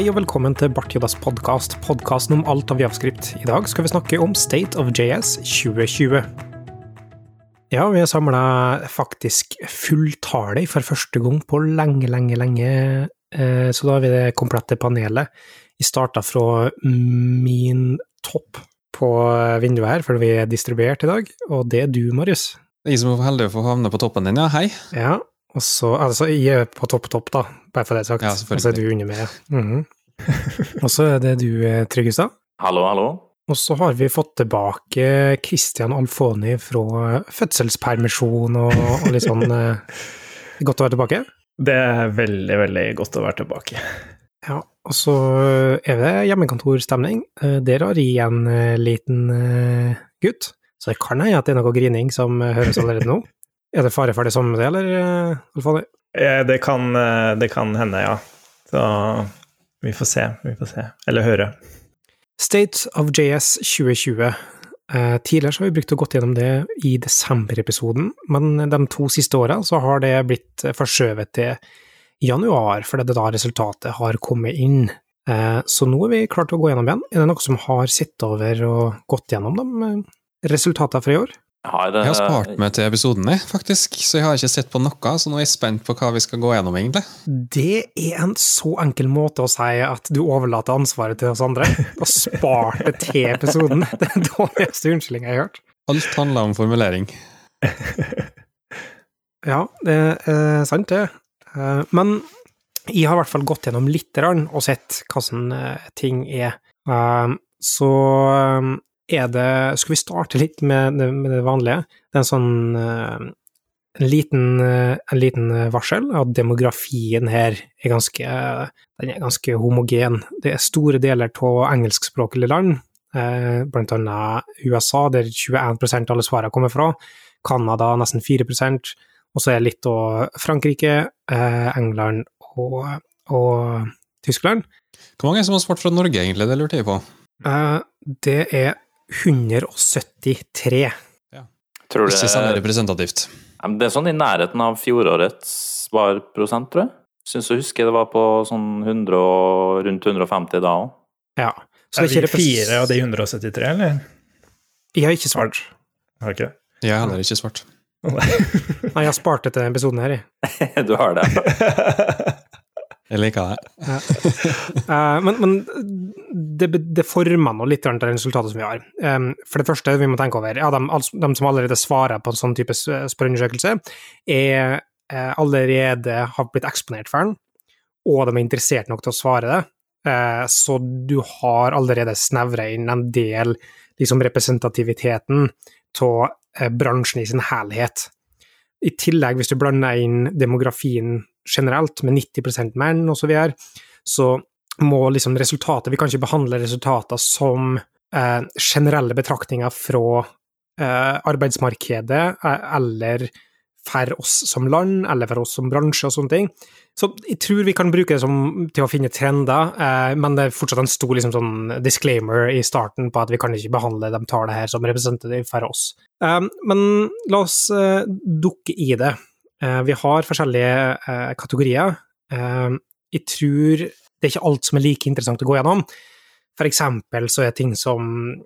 Hei og velkommen til Bart Jodas podkast, podkasten om alt av javskript. I dag skal vi snakke om State of JS 2020. Ja, vi har samla faktisk fulltale for første gang på lenge, lenge, lenge, eh, så da har vi det komplette panelet. Vi starta fra min topp på vinduet her, for vi er distribuert i dag, og det er du, Marius. Jeg som er heldig å få havne på toppen din, ja. Hei. Ja, og så, altså, jeg er på topp, topp, da, bare for det sagt. Ja, og så er du under med. Mm -hmm. og så er det du, eh, Tryggestad. Hallo, hallo. Og så har vi fått tilbake Christian Alfoni fra fødselspermisjon og, og litt sånn eh, Godt å være tilbake? Det er veldig, veldig godt å være tilbake. Ja, og så er det hjemmekontorstemning. Eh, Der har jeg en liten gutt, så det kan hende at det er noe grining som høres allerede nå. Er det fare for det samme, eller, Alfoni? Det kan, det kan hende, ja. Så vi får se, vi får se. Eller høre. State of JS 2020. Eh, tidligere så har vi brukt å gått gjennom det i desember-episoden, men de to siste åra så har det blitt forskjøvet til januar, fordi det er da resultatet har kommet inn. Eh, så nå er vi klare til å gå gjennom igjen. Er det noe som har sett over og gått gjennom de resultatene fra i år? Jeg har, Jeg har spart meg til episoden, jeg, faktisk, så jeg har ikke sett på noe. Så nå er jeg spent på hva vi skal gå gjennom, egentlig. Det er en så enkel måte å si at du overlater ansvaret til oss andre, og spart det til episoden. Det er den dårligste unnskyldninga jeg har hørt. Alt handler om formulering. Ja, det er sant, det. Men jeg har i hvert fall gått gjennom litt og sett hvordan ting er. Så er det Skal vi starte litt med det, med det vanlige? Det er en sånn en liten, en liten varsel at demografien her er ganske, den er ganske homogen. Det er store deler av engelskspråklige land, blant annet USA, der 21% av alle svarene kommer fra. Canada nesten 4% og så er det litt av Frankrike, England og, og Tyskland. Hvor mange som har svart fra Norge, egentlig? Det lurte jeg på. Det er 173. Ja. Tror Ikke det, særlig representativt. Det er sånn i nærheten av fjorårets svarprosent, tror jeg. Syns å husker det var på sånn 100 og rundt 150 da òg. Ja. Så Er det er ikke fire av de 173, eller? Jeg har ikke svart. Har ikke? Jeg har heller ikke svart. Nei, jeg har spart det til denne episoden her, jeg. Du har det. Jeg liker det. Eh, men, men det, det former nå litt det resultatet som vi har. For det første vi må tenke over, ja, de, altså, de som allerede svarer på en sånn type s- spørreundersøkelse, er eh, allerede har blitt eksponert for den, og de er interessert nok til å svare det. Eh, så du har allerede snevra inn en del liksom, representativiteten av eh, bransjen i sin helhet. I tillegg, hvis du blander inn demografien generelt, med 90% menn og så, videre, så må liksom resultatet Vi kan ikke behandle resultater som eh, generelle betraktninger fra eh, arbeidsmarkedet eh, eller for oss som land, eller for oss som bransje og sånne ting. Så jeg tror vi kan bruke det som, til å finne trender, eh, men det er fortsatt en stor liksom, sånn disclaimer i starten på at vi kan ikke behandle de tallene her som representative for oss. Eh, men la oss eh, dukke i det. Eh, vi har forskjellige eh, kategorier. Eh, jeg tror det er ikke alt som er like interessant å gå gjennom. For eksempel så er ting som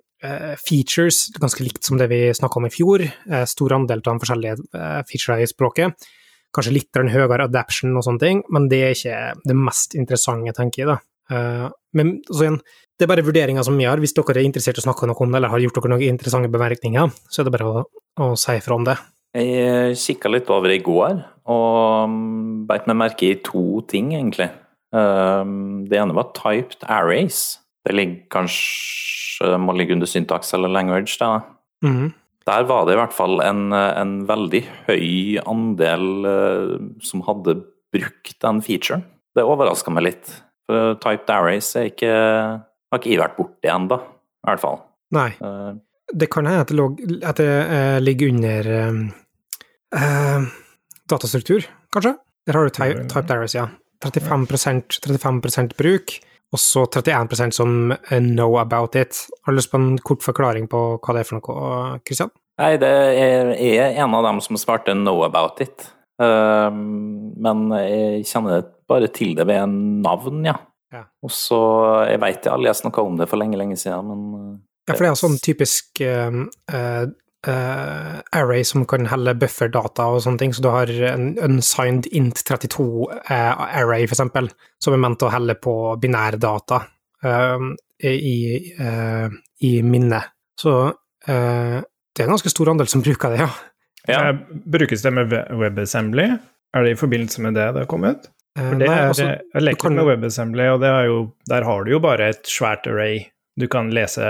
features ganske likt som det vi snakka om i fjor. Stor andel av de forskjellige featurene i språket. Kanskje litt høyere adaption og sånne ting, men det er ikke det mest interessante, tenker jeg. da. Men igjen, det er bare vurderinger som vi har. Hvis dere er interessert i å snakke noe om det, eller har gjort dere noen interessante bemerkninger, så er det bare å, å si ifra om det. Jeg kikka litt over i går, og mm, beit meg merke i to ting, egentlig. Um, Det ene var typed arrays. Det ligger kanskje må ligge under syntax eller language. Da. Mhm. Der var det i hvert fall en, en veldig høy andel eh, som hadde brukt den featuren. Det overraska meg litt. For typed arrays er ikke, har ikke jeg vært borti ennå, i hvert fall. Nei. Uh, Det kan hende at det, eh, ligger under eh, eh, datastruktur, kanskje? Der har du ty typed arrows, ja. 35%, 35% bruk, og så 31% som eh, know about it. Har du lyst på en kort forklaring på hva det er for noe, Kristian? Nei, det er, er en av dem som svarte 'know about it'. Um, men jeg kjenner bare til det ved navn, ja. Ja. Og så Jeg veit jeg har lest noe om det for lenge, lenge siden, men Ja, for det er sånn typisk eh, eh, eh, array som kan helle bufferdata og sånne ting, så du har en unsigned int 32 uh, array, for eksempel, som er ment å helle på binærdata uh, i, uh, i minnet. Så uh, det er en ganske stor andel som bruker det, ja. ja. Eh, Brukes det med WebAssembly? Er det i forbindelse med det det har kommet? Eh, For det nei, er, det, jeg leker kan- med WebAssembly, og det er jo, der har du jo bare et svært array du kan lese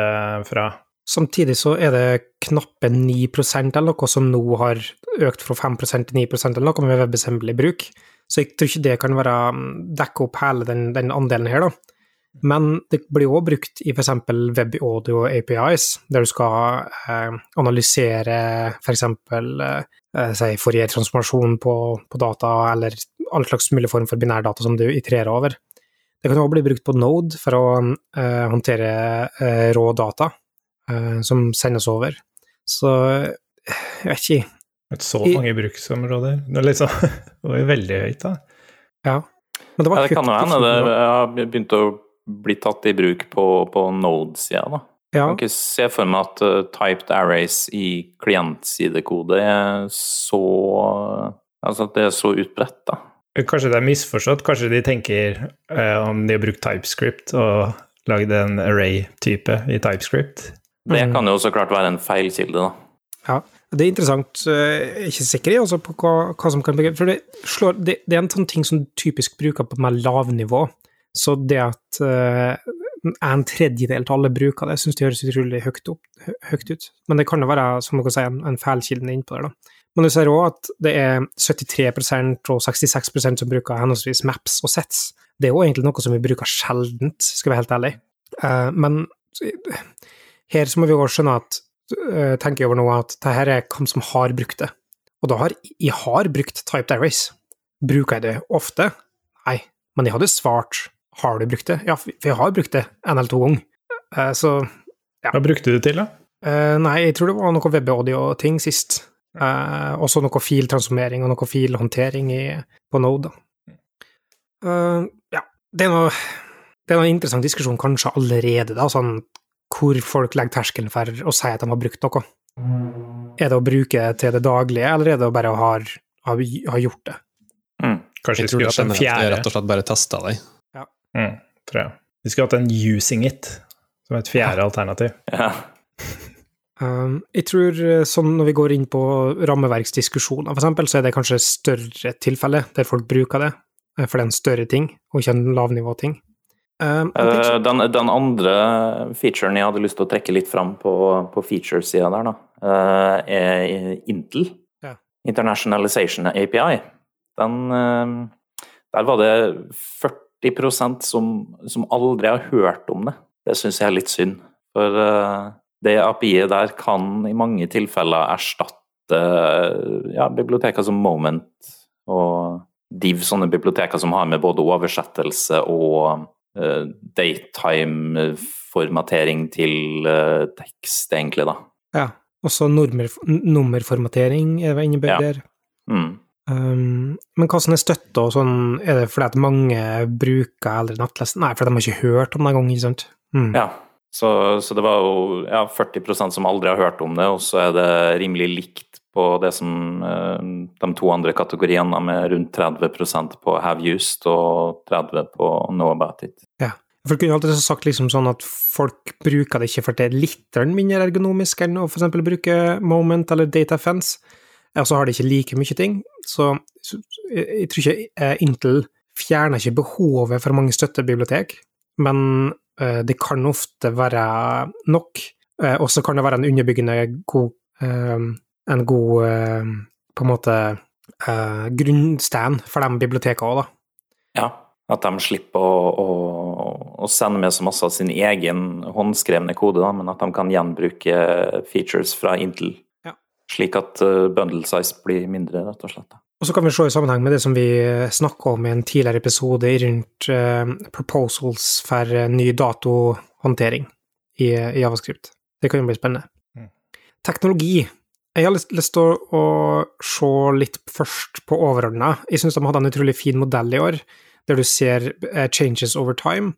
fra. Samtidig så er det knappe 9% eller noe som nå har økt fra 5 til 9% eller noe med WebAssembly-bruk. Så jeg tror ikke det kan være mm, dekke opp hele den, den andelen her, da. Men det blir òg brukt i f.eks. WebAudio APIs, der du skal eh, analysere f.eks. Eh, si Fourier-transformasjon på, på data, eller all slags mulig form for binærdata som du itererer over. Det kan òg bli brukt på Node for å eh, håndtere eh, rå data eh, som sendes over. Så eh, jeg vet ikke. Et så I- mange bruksområder. Det liksom, det var jo veldig høyt, da. Ja. Men det var Ja, det kan jo hende det har begynt å bli tatt i bruk på, på Node-sida, da. Ja, Jeg kan ikke se for meg at uh, typed arrays i klientsidekode er så Altså at det er så utbredt, da. Kanskje det er misforstått? Kanskje de tenker uh, om de har brukt TypeScript og lagd en array-type i TypeScript? Det Mhm. kan jo så klart være en feilkilde, da. ja. Det er interessant. eh, Jeg er ikke sikker i, altså, på hva, hva som kan For det, slår, det, det er en sånn ting som du typisk bruker på mer lavnivå. Så det at uh, en tredjedel av alle bruker det, syns det høres utrolig høyt, opp, høyt ut. Men det kan jo være, som dere sier, en, en feilkilde innpå der, da. Men du ser òg at det er 73% og 66% som bruker henholdsvis maps og sets. Det er jo egentlig noe som vi bruker sjeldent, skal vi være helt ærlig. Uh, men her så må vi også skjønne at eh, tenker over nå at det her er hvem som har brukt det. Og da har jeg har brukt typed Airways. Bruker jeg det ofte? Nei, men jeg hadde svart har du brukt det? Ja, for jeg har brukt det en eller to ganger. Eh, Så Hva brukte du det til, da? eh, nei, jeg tror det var noe webaudio-ting sist. Og også noe filtransformering og noe filhåndtering på Node. da. Ja, det er noe det er en interessant diskusjon kanskje allerede, da, sånn hvor folk legger terskelen for å si at de har brukt noe. Er det å bruke det til det daglige, eller er det å bare å ha, ha, ha gjort det? Mm. Kanskje tror skulle hatt en er fjerde? rett og slett bare testa deg. Mm, tror jeg. De skulle hatt en using it som et fjerde alternativ. Ja. Um, jeg tror sånn når vi går inn på rammeverksdiskusjoner, f.eks., så er det kanskje større tilfelle der folk bruker det, eh, for det er en større ting, og ikke en lavnivåting. Um, ting Eh, Den, den andre featuren jeg hadde lyst til å trekke litt fram på, på featuresida der, da, eh, er Intel. Ja. Internationalization API. Den eh, Der var det 40 som, som aldri har hørt om det. Det syns jeg er litt synd. For det API-et der kan i mange tilfeller erstatte ja, biblioteker som Moment og Div, sånne biblioteker som har med både oversettelse og eh, daytime-formatering til eh, tekst, egentlig, da. Ja. Også nummer, nummerformatering er det innebærer. Ja. Mm. Um, men hva som er støtte og sånn, er det fordi at mange bruker eldre nettlest? Nei, fordi de har ikke hørt om det engang, ikke sant? Mm. Ja. Så, så det var jo ja, 40% som aldri har hørt om det, og så er det rimelig likt på det som eh, de to andre kategoriene, med rundt 30% på have used og 30 på know about it. For du kunne alltid sagt liksom sånn at folk bruker det ikke for det er litt mindre ergonomisk enn å eksempel bruke Moment eller Data Fence, og så har de ikke like mye ting. Så, jeg, tror ikke eh, Intel fjerner ikke behovet for mange støttebibliotek, men eh, det kan ofte være nok, og så kan det være en underbyggende god en god eh, på en måte eh, grunnstand for de bibliotekene òg, da. Ja, at de slipper å, å, å sende med så masse av sin egen håndskrevne kode, da, men at de kan gjenbruke features fra Intel. Ja. Slik at uh, bundle size blir mindre, rett og slett. da. Og så kan vi se i sammenheng med det som vi snakka om i en tidligere episode rundt eh, proposals for eh, ny datohåndtering i, i Javascript. Det kan jo bli spennende. Mm. Teknologi. Jeg har lyst, lyst til å, å se litt først på overordna. Jeg syns de hadde en utrolig fin modell i år, der du ser uh, changes over time,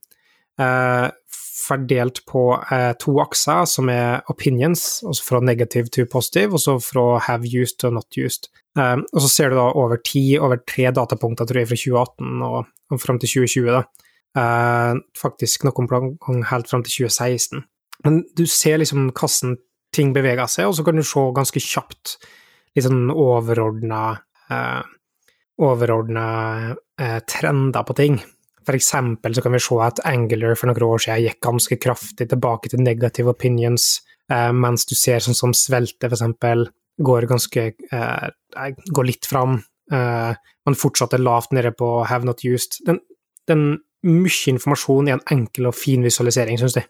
uh, fordelt på uh, to akser, som er opinions, altså fra negative to positive, og så fra have used to not used. Og så ser du da over ti, over tre datapunkter, tror jeg, fra 2018 og, og fram til 2020, da. Faktisk noen gang helt fram til 2016. Men du ser liksom hvordan ting beveger seg, og så kan du se ganske kjapt litt sånn overordna eh, overordna eh, trender på ting. For eksempel så kan vi se at Angular for noen år siden gikk ganske kraftig tilbake til negative opinions, eh, mens du ser sånn som Svelte, for eksempel, går ganske eh, går litt fram, eh, men fortsatt er lavt nede på have not used. Den, den mye informasjon i en enkel og fin visualisering, syns jeg.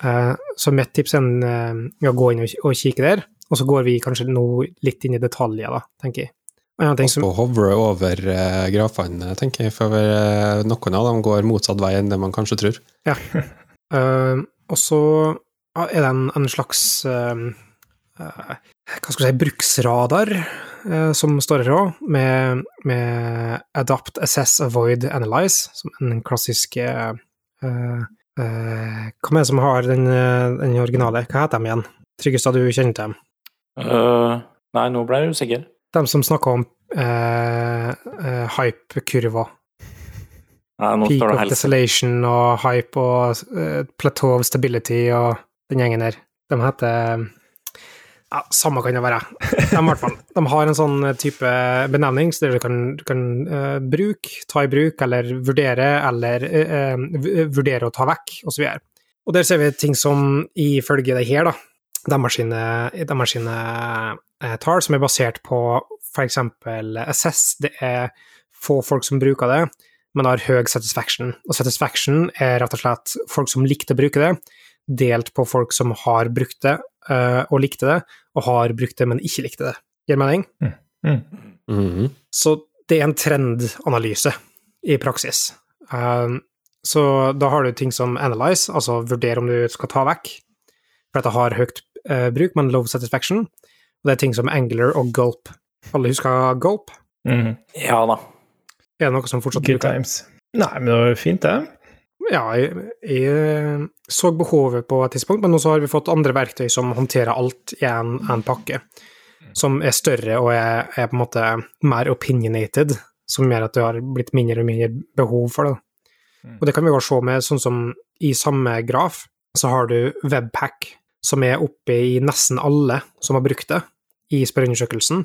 Uh, så mitt tips er uh, å gå inn og, kikke der, og så går vi kanskje nå litt inn i detaljer, da, tenker jeg. Og som... hovre over uh, grafene, tenker jeg, for noen av dem går motsatt vei enn det man kanskje tror. Ja. og så er det en, en slags hva skal vi si, bruksradar som står her òg, med, med, Adapt, Assess, Avoid, Analyze, som en klassisk Uh, hvem er det som har den, eh, den, originale? Hva heter de igjen? Tryggestad, du kjenner til dem? Uh, nei, nå ble jeg usikker. De som snakker om uh, hype-kurver. Peak of desolation og hype og plateau of stability og den gjengen der. De heter ja, Samme kan det være. De, fall, de har en sånn type benevning så du kan, du kan uh, bruke, ta i bruk, eller vurdere, eller uh, vurdere å ta vekk, osv. Og, og der ser vi ting som ifølge det her, da, de sine, de uh, tall, som er basert på f.eks. SS. Det er få folk som bruker det, men har høy satisfaction. Og satisfaction er rett og slett folk som likte å bruke det, delt på folk som har brukt det uh, og likte det, og har brukt det, men ikke likte det. Gir mening? Mm. Mm. Mm -hmm. Så det er en trendanalyse i praksis. Uh, så da har du ting som analyze, altså vurdere om du skal ta vekk, for dette har høyt uh, bruk, men low satisfaction. Og det er ting som Angular og Gulp. Alle husker Gulp? -hmm. Ja da. Er det noe som fortsatt Good bruker? times. Nei, men det var fint, det. Ja, jeg, jeg, så behovet på et tidspunkt, men nå har vi fått andre verktøy som håndterer alt i en, en pakke. Som er større og er, er, på en måte mer opinionated, som gjør at det har blitt mindre og mindre behov for det. Mm. Og det kan vi jo se med sånn som i samme graf, så har du Webpack, som er oppe i nesten alle som har brukt det i spørreundersøkelsen,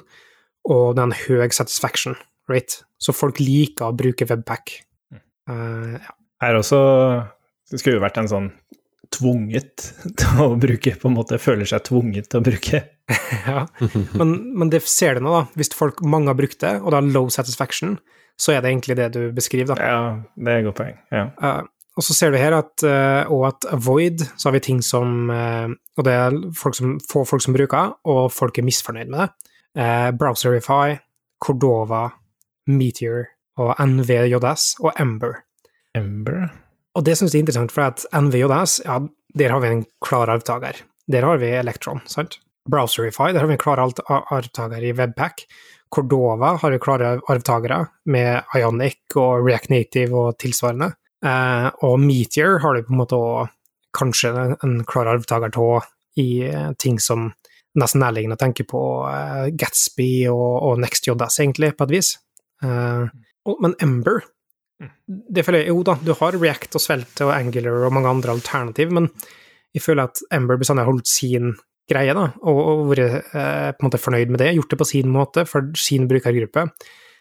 og det er en høy satisfaction rate. Så folk liker å bruke Webpack. Uh, ja. Her også det skulle jo vært en sånn tvunget til å bruke, på en måte føler seg tvunget til å bruke. ja, men, men, det ser du nå, da. Hvis folk, mange har brukt det, og det har low satisfaction, så er det egentlig det du beskriver, da. Ja, det er et godt poeng. Ja. Uh, og så ser du her at, uh, og at avoid, så har vi ting som uh, Og det er folk som, få folk som bruker, og folk er misfornøyd med det. Browserify, Cordova, Meteor og NVJS og Ember. Ember? Og det syns jeg er interessant, for at NVJS, ja, der har vi en klar arvtaker. Der har vi Electron, sant? Browserify, der har vi en klar arvtaker i Webpack. Cordova har vi klare arvtakere, med Ionic og React Native og tilsvarende. Eh, og Meteor har du på en måte også kanskje en klar arvtaker av i eh, ting som nesten nærliggende å tenke på eh, Gatsby og, og NextJS, egentlig, på et vis. Uh, og, men Ember det føler jeg, Jo da, du har React og Svelte og Angular og mange andre alternativ, men jeg føler at Ember bestandig har holdt sin greie, da, og, og vært eh, på en måte fornøyd med det. Gjort det på sin måte, for sin brukergruppe.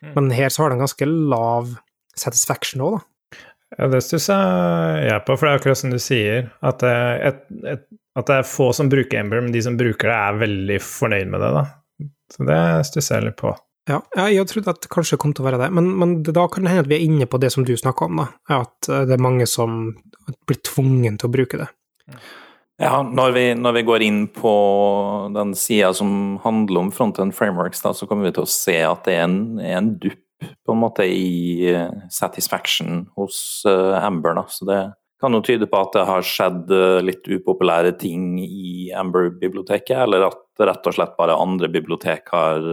Mm. Men her så har den ganske lav satisfaction òg, da. Ja, det stusser jeg på, for det er akkurat som du sier, at et, et, at det er få som bruker Ember, men de som bruker det, er veldig fornøyd med det, da. Så det stusser jeg litt på. Ja, jeg trodde at det kanskje kom til å være det, men, men da kan det hende at vi er inne på det som du snakka om, da. At eh, det er mange som blir tvungen til å bruke det. Ja, når vi, når vi går inn på den sida som handler om frontend frameworks, da, så kommer vi til å se at det er en, en dupp på en måte i uh, satisfaction hos uh, Amber. Da. Så det kan jo tyde på at det har skjedd litt upopulære ting i Amber-biblioteket, eller at rett og slett bare andre bibliotek har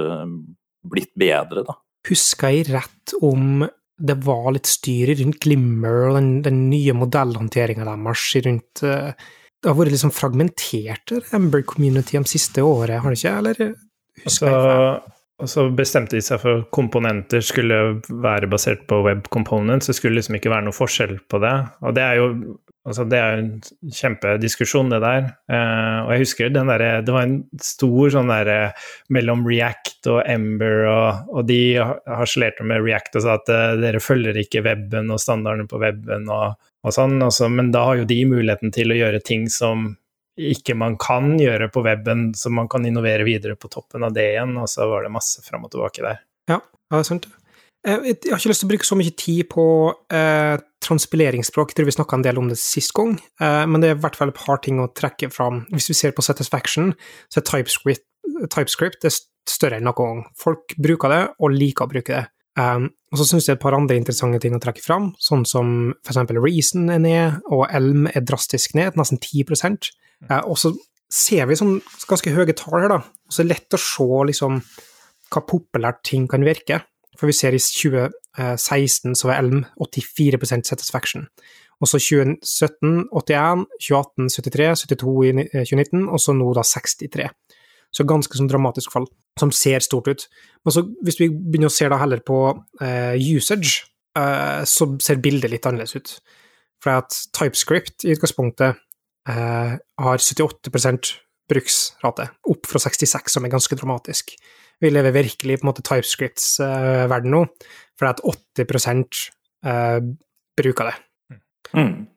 blitt bedre, da. Husker jeg rett om det var litt styr rundt Glimmer og den, den nye modellhåndteringa deres rundt uh, Det har vært liksom fragmentert, Ember-community de siste året, har det ikke? Eller? Husker jeg? og så bestemte de seg for at komponenter skulle være basert på web components. Det skulle liksom ikke være noe forskjell på det. Og det er jo altså det er jo en kjempediskusjon, det der. Eh, og jeg husker den derre det var en stor sånn der mellom React og Ember, og, og de harselerte med React og sa at uh, dere følger ikke weben og standardene på weben og, og sånn. Altså, men da har jo de muligheten til å gjøre ting som ikke man kan gjøre på weben, så man kan innovere videre på toppen av det igjen, og så var det masse fram og tilbake der. Ja, det er sant. Eh, jeg har ikke lyst til å bruke så mye tid på eh, transpileringsspråk, jeg tror vi snakka en del om det sist gang, eh, men det er i hvert fall et par ting å trekke fram. Hvis vi ser på Satisfaction, så er TypeScript, TypeScript det større enn noen gang. Folk bruker det, og liker å bruke det. Um, og så syns jeg et par andre interessante ting å trekke fram, sånn som eksempel Reason er ned, og Elm er drastisk ned, nesten 10 uh, Og så ser vi sånn ganske høye tall her, da. Og så er det lett å se liksom hva populært ting kan virke. For vi ser i 2016 så var Elm 84% satisfaction. Og så 2017 81, 2018 73, 72 i 2019, og så nå da 63. Så ganske sånn dramatisk fall, som ser stort ut. Men så hvis vi begynner å se da heller på eh, usage, eh, så ser bildet litt annerledes ut. For at TypeScript i utgangspunktet eh, har 78% bruksrate, opp fra 66, som er ganske dramatisk. Vi lever virkelig på en måte TypeScripts verden nå, for det er at 80% bruker det. Mm.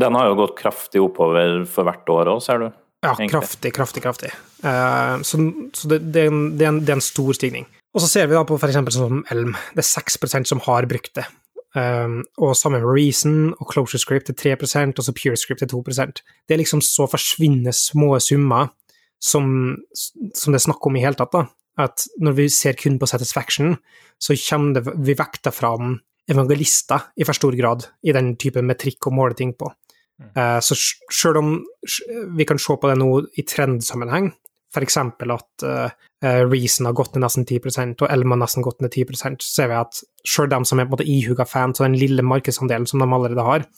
Den har jo gått kraftig oppover for hvert år òg, ser du. Ja, kraftig, kraftig, kraftig. Uh, så, så det, det, er en, det, er en, det, er en, stor stigning. Og så ser vi da på f.eks. sånn som Elm. Det er 6% som har brukt det. Um, og sammen med Reason og Closure Script er 3% og så Pure Script er 2% Det er liksom så forsvinnende små summer som, som det er snakk om i hele tatt. da. At når vi ser kun på Satisfaction, så kommer det, vi vekter fram evangelister i for stor grad i den typen metrikk å måle ting på. Uh, så selv om vi kan se på det nå i trendsammenheng, f.eks. at uh, Reason har gått ned nesten 10% og Elma har nesten gått ned 10 så ser vi at selv de som er på en måte ihuga fans av den lille markedsandelen som de allerede har,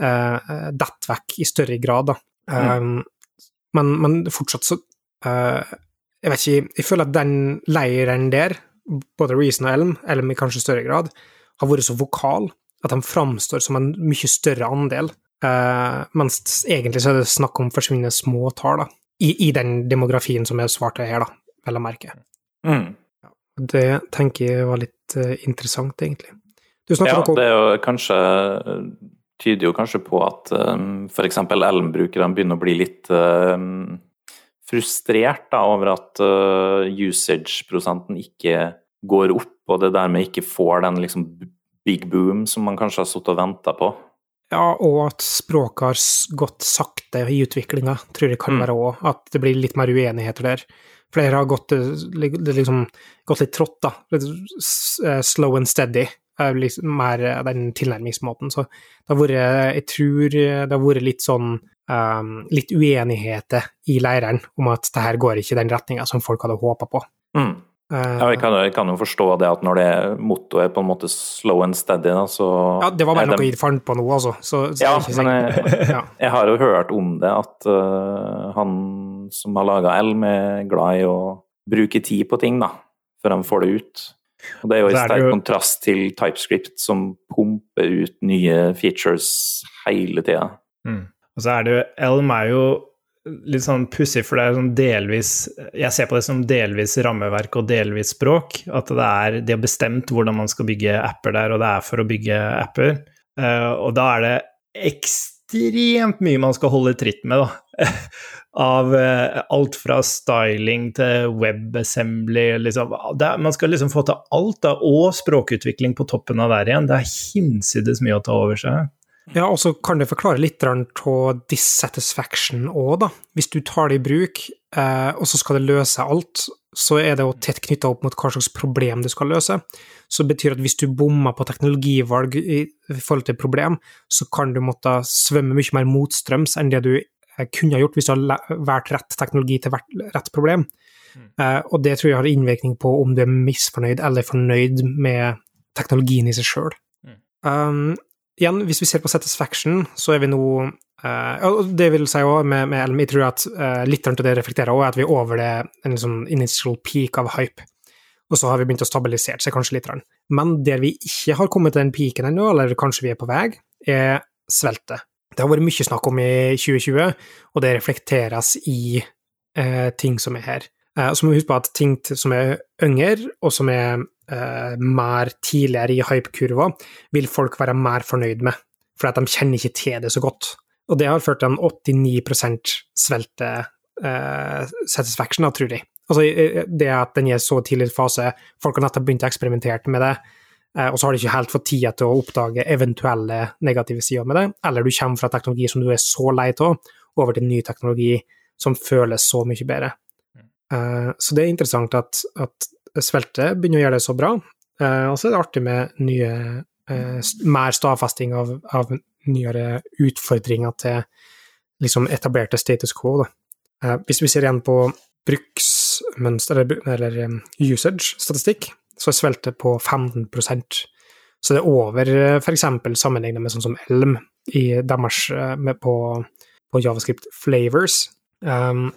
uh, detter vekk i større grad. Da. Mm. Men, men, fortsatt så uh, Jeg vet ikke, jeg føler at den leiren der, både Reason og Elm, Elm i kanskje større grad, har vært så vokal at de framstår som en mye større andel Uh, mens egentlig så er det snakk om forsvinnende små tall, da. I, I, den demografien som jeg svarte her, da, vel å merke. Mm. Det tenker jeg var litt uh, interessant, egentlig. ja, det er jo kanskje tyder jo kanskje på at um, f.eks. Elm-brukerne begynner å bli litt um, frustrert da, over at uh, usage-prosenten ikke går opp, og det dermed ikke får den liksom big boom som man kanskje har sittet og venta på. Ja, og at språket har gått sakte i utviklinga, tror jeg kan mm. være òg. At det blir litt mer uenigheter der. Flere har gått, liksom, gått litt trått, da. Eh, slow and steady er liksom mer den tilnærmingsmåten. Så det har vært Jeg tror det har vært litt sånn um, Litt uenigheter i leirene om at det her går ikke i den retninga som folk hadde håpa på. Mm. Eh, ja, jeg kan, jeg kan, jo forstå det at når det mottoet er på en måte slow and steady, da, så Ja, det var bare noe jeg fant på nå, altså. Så, så ja, men jeg, ja. jeg, har jo hørt om det, at uh, han som har laga Elm, er glad i å bruke tid på ting, da, før han får det ut. Og Det er jo i sterk jo... kontrast til TypeScript, som pumper ut nye features hele tida. Mm. Og så er det jo Elm er jo litt sånn pussig, for det er sånn delvis Jeg ser på det som delvis rammeverk og delvis språk. At det er De har bestemt hvordan man skal bygge apper der, og det er for å bygge apper. Uh, og da er det ekstremt mye man skal holde tritt med, da. Av uh, alt fra styling til webassembly, liksom. Er, man skal liksom få til alt, da, og språkutvikling på toppen av der igjen. Det er hinsides mye å ta over seg. Ja, og så kan det forklare litt av dissatisfaction òg, da. Hvis du tar det i bruk, eh, og så skal det løse alt, så er det jo tett knytta opp mot hva slags problem du skal løse. Så det betyr at hvis du bommer på teknologivalg i forhold til problem, så kan du måtte svømme mye mer motstrøms enn det du kunne ha gjort hvis du har valgt rett teknologi til rett problem. Mm. Eh, og det tror jeg har innvirkning på om du er misfornøyd eller fornøyd med teknologien i seg sjøl. Mm. Um, igjen, hvis vi ser på Satisfaction, så er vi nå uh, Det vil si òg med, med jeg tror at uh, litt av det reflekterer òg, at vi er over det, en liksom, initial peak av hype. Og så har vi begynt å stabilisere seg kanskje litt. Men der vi ikke har kommet til den peaken ennå, eller kanskje vi er på vei, er sveltet. Det har vært mye snakk om i 2020, og det reflekteres i eh, ting som er her. Eh, så må vi huske på at ting som er yngre, og som er eh, mer tidligere i hype-kurva, vil folk være mer fornøyd med, for at de kjenner ikke til det så godt. Og det har ført til en 89 svelte eh, satisfaction, da, tror jeg. Altså, eh, det at den er så tidlig fase, folk har nettopp begynt å eksperimentere med det, eh, og så har de ikke helt fått tid til å oppdage eventuelle negative sider med det, eller du kommer fra teknologi som du er så lei av, over til ny teknologi som føles så mye bedre. Eh, så det er interessant at, at svelte begynner å gjøre det så bra, og så er det artig med nye mer stadfesting av, av nyere utfordringer til liksom etablerte status quo. Da. Hvis vi ser igjen på bruksmønster, eller, usage-statistikk, så er svelte på 15% Så det er over f.eks. sammenlignet med sånn som Elm i deres på, på, Javascript Flavors. Um,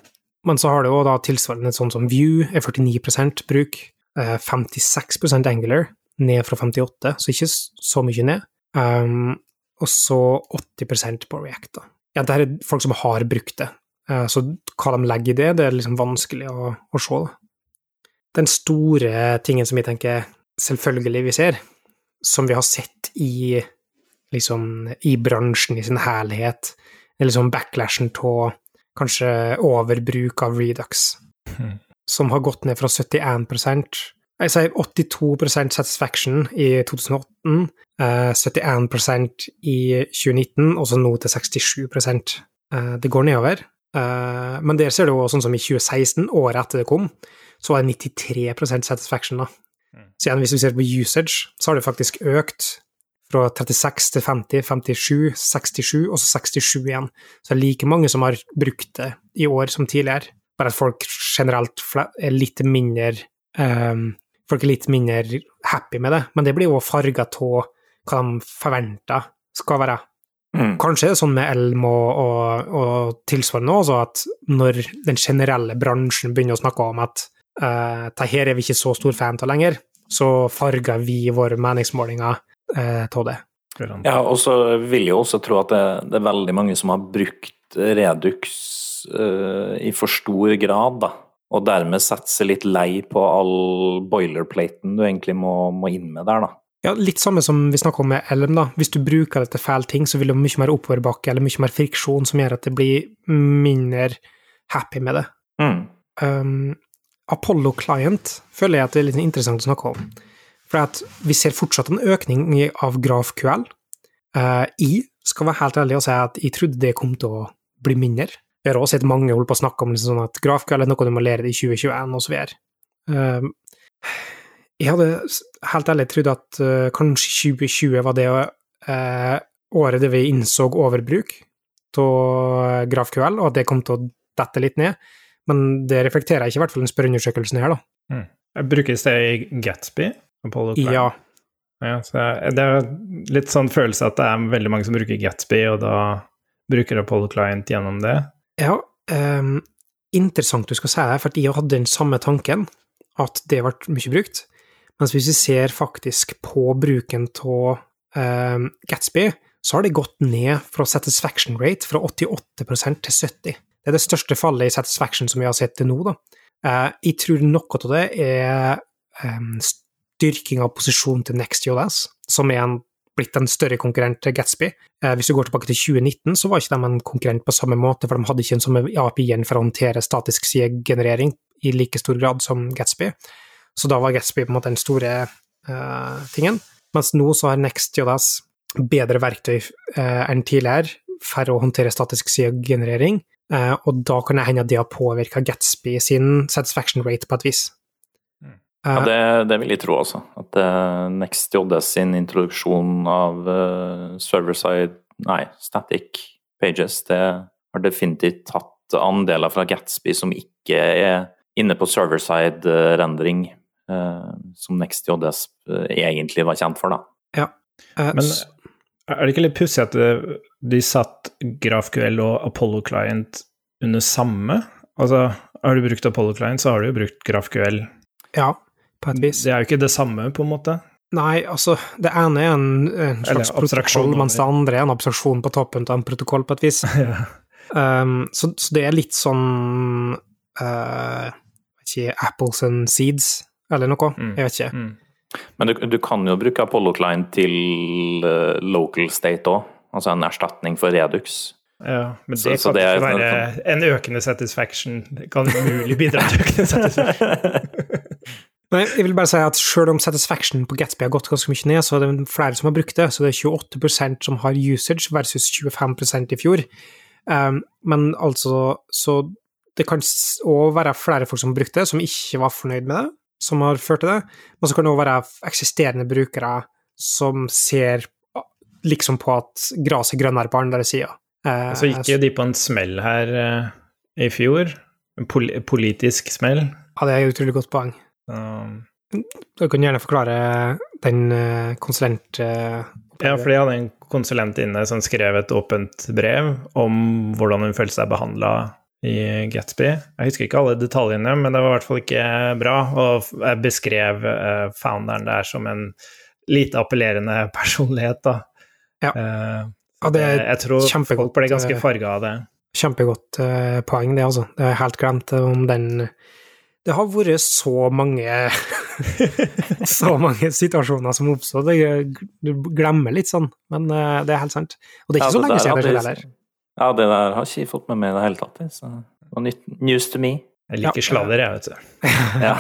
men så har det jo da tilsvarende sånn som View er 49% bruk, 56% Angular, ned fra 58, så ikke så mye ned. Um, og så 80% på React. da. Ja, det er folk som har brukt det, så hva de legger i det, det er liksom vanskelig å, å se. Den store tingen som jeg tenker selvfølgelig vi ser, som vi har sett i liksom i bransjen i sin herlighet, eller liksom backlashen av kanskje overbruk av Redux, mm. som har gått ned fra 71% jeg sier 82% satisfaction i 2018, eh, 71% i 2019, og så nå til 67 eh, Det går nedover. Uh, men der ser du jo sånn som i 2016, året etter det kom, så var det 93 satisfaction, da. Mm. Så igjen, hvis vi ser på usage, så har det faktisk økt fra 36 til 50, 57, 67, og så 67 igjen. Så det er like mange som har brukt det i år som tidligere, bare at folk generelt er litt mindre um, Folk er litt mindre happy med det, men det blir jo farga av hva de forventer skal være Mm. Kanskje er det sånn med Elm og, og, og tilsvarende også, at når den generelle bransjen begynner å snakke om at uh, det her er vi ikke så stor fan av lenger, så farger vi våre meningsmålinger uh, av det. Ja, og så vil jeg også tro at det, det, er veldig mange som har brukt Redux uh, i for stor grad, da. Og dermed setter seg litt lei på all boilerplaten du egentlig må, må inn med der, da. Ja, litt samme som vi snakka om med Elm, da. Hvis du bruker det til feil ting, så vil det mye mer oppoverbakke eller mye mer friksjon som gjør at det blir mindre happy med det. Mm. Um, Apollo Client føler jeg at det er litt interessant å snakke om. For vi ser fortsatt en økning av GrafQL. Jeg skal være helt ærlig og si at jeg trodde det kom til å bli mindre. Jeg har også sett mange holde på å snakke om liksom sånn at GrafQL er noe du må lære i 2021, og så videre. Um, jeg hadde helt ærlig trodd at uh, kanskje 2020 var det året det vi innså overbruk av GrafQL, og at det kom til å dette litt ned. Men det reflekterer ikke i hvert fall den spørreundersøkelsen her, da. Mm. Brukes det i Gatsby? Ja. ja det er litt sånn følelse at det er veldig mange som bruker Gatsby, og da bruker Apollo Client gjennom det. Ja, um, interessant du skal si det, for jeg hadde den samme tanken, at det ble mye brukt. Mens hvis vi ser faktisk på bruken av um, Gatsby, så har det gått ned fra satisfaction rate fra 88% til 70 Det er det største fallet i satisfaction som vi har sett til nå. Da. Uh, jeg tror noe av det er um, styrking av posisjonen til NextJS, som er en, blitt en større konkurrent til Gatsby. Uh, hvis du går tilbake til 2019, så var ikke de en konkurrent på samme måte, for de hadde ikke en samme API-en for å håndtere statisk sidegenerering i like stor grad som Gatsby. Så da var Gatsby på en måte den store uh, tingen. Mens nå så har NextJS bedre verktøy uh, enn tidligere for å håndtere statisk sidegenerering, og da kan det hende at det har påvirka Gatsby sin satisfaction rate på et vis. Mm. Ja, det, det, vil jeg tro altså. At uh, NextJS sin introduksjon av server-side, nei, static pages, det har definitivt tatt andeler fra Gatsby som ikke er inne på server-side-rendring eh, som NextJS eh, egentlig var kjent for, da. Eh, Men s- er det ikke litt pussig at de satt GraphQL og Apollo Client under samme? Altså, har du brukt Apollo Client, så har du jo brukt GraphQL. ja, på et vis. Det er jo ikke det samme, på en måte. Nei, altså, det ene er en, en slags protokoll, mens det andre er en abstraksjon på toppen av en protokoll, på et vis. ja. Um, så, så det er litt sånn uh, ikke, Apples and seeds, eller noe. Mm. Jeg vet ikke. Mm. Men du, du kan jo bruke Apollo Client til eh, local state òg, altså en erstatning for Redux. Ja, men det så kan det er ikke sånn- være en økende satisfaction. Det kan umulig bidra til økende satisfaction. Nei, jeg vil bare si at selv om satisfaction på Gatsby har gått ganske mye ned, så er det flere som har brukt det. Så det er 28% som har usage versus 25% i fjor. Um, men altså, så det kan òg være flere folk som har brukt det, som ikke var fornøyd med det, som har ført til det. Men så kan det òg være eksisterende brukere som ser liksom på at gresset er grønnere på andre sida. Uh, Så gikk jo de på en smell her eh, i fjor. En pol politisk smell. ja, det er et utrolig godt poeng. Um, Du kan gjerne forklare den uh, konsulent... Ja, for de hadde en konsulent inne som skrev et åpent brev om hvordan hun følte seg behandla i Gatsby. Jeg husker ikke alle detaljene, men det var i hvert fall ikke bra. Og jeg beskrev uh, founderen der som en lite appellerende personlighet, da. Ja. Uh, Ja, det er jeg tror kjempegodt, folk ble ganske eh, farga av det. Kjempegodt uh, poeng, det, altså. Det har helt glemt eh, om den Det har vært så mange Så mange situasjoner som oppstår. Du glemmer litt sånn, men eh, det er helt sant. Og det er ikke så lenge siden det skjedde heller. Ja, det der har ikke fått med meg i det hele tatt. Så det var nytt, news to me. Jeg liker Ja. sladder, jeg, vet du. Ja.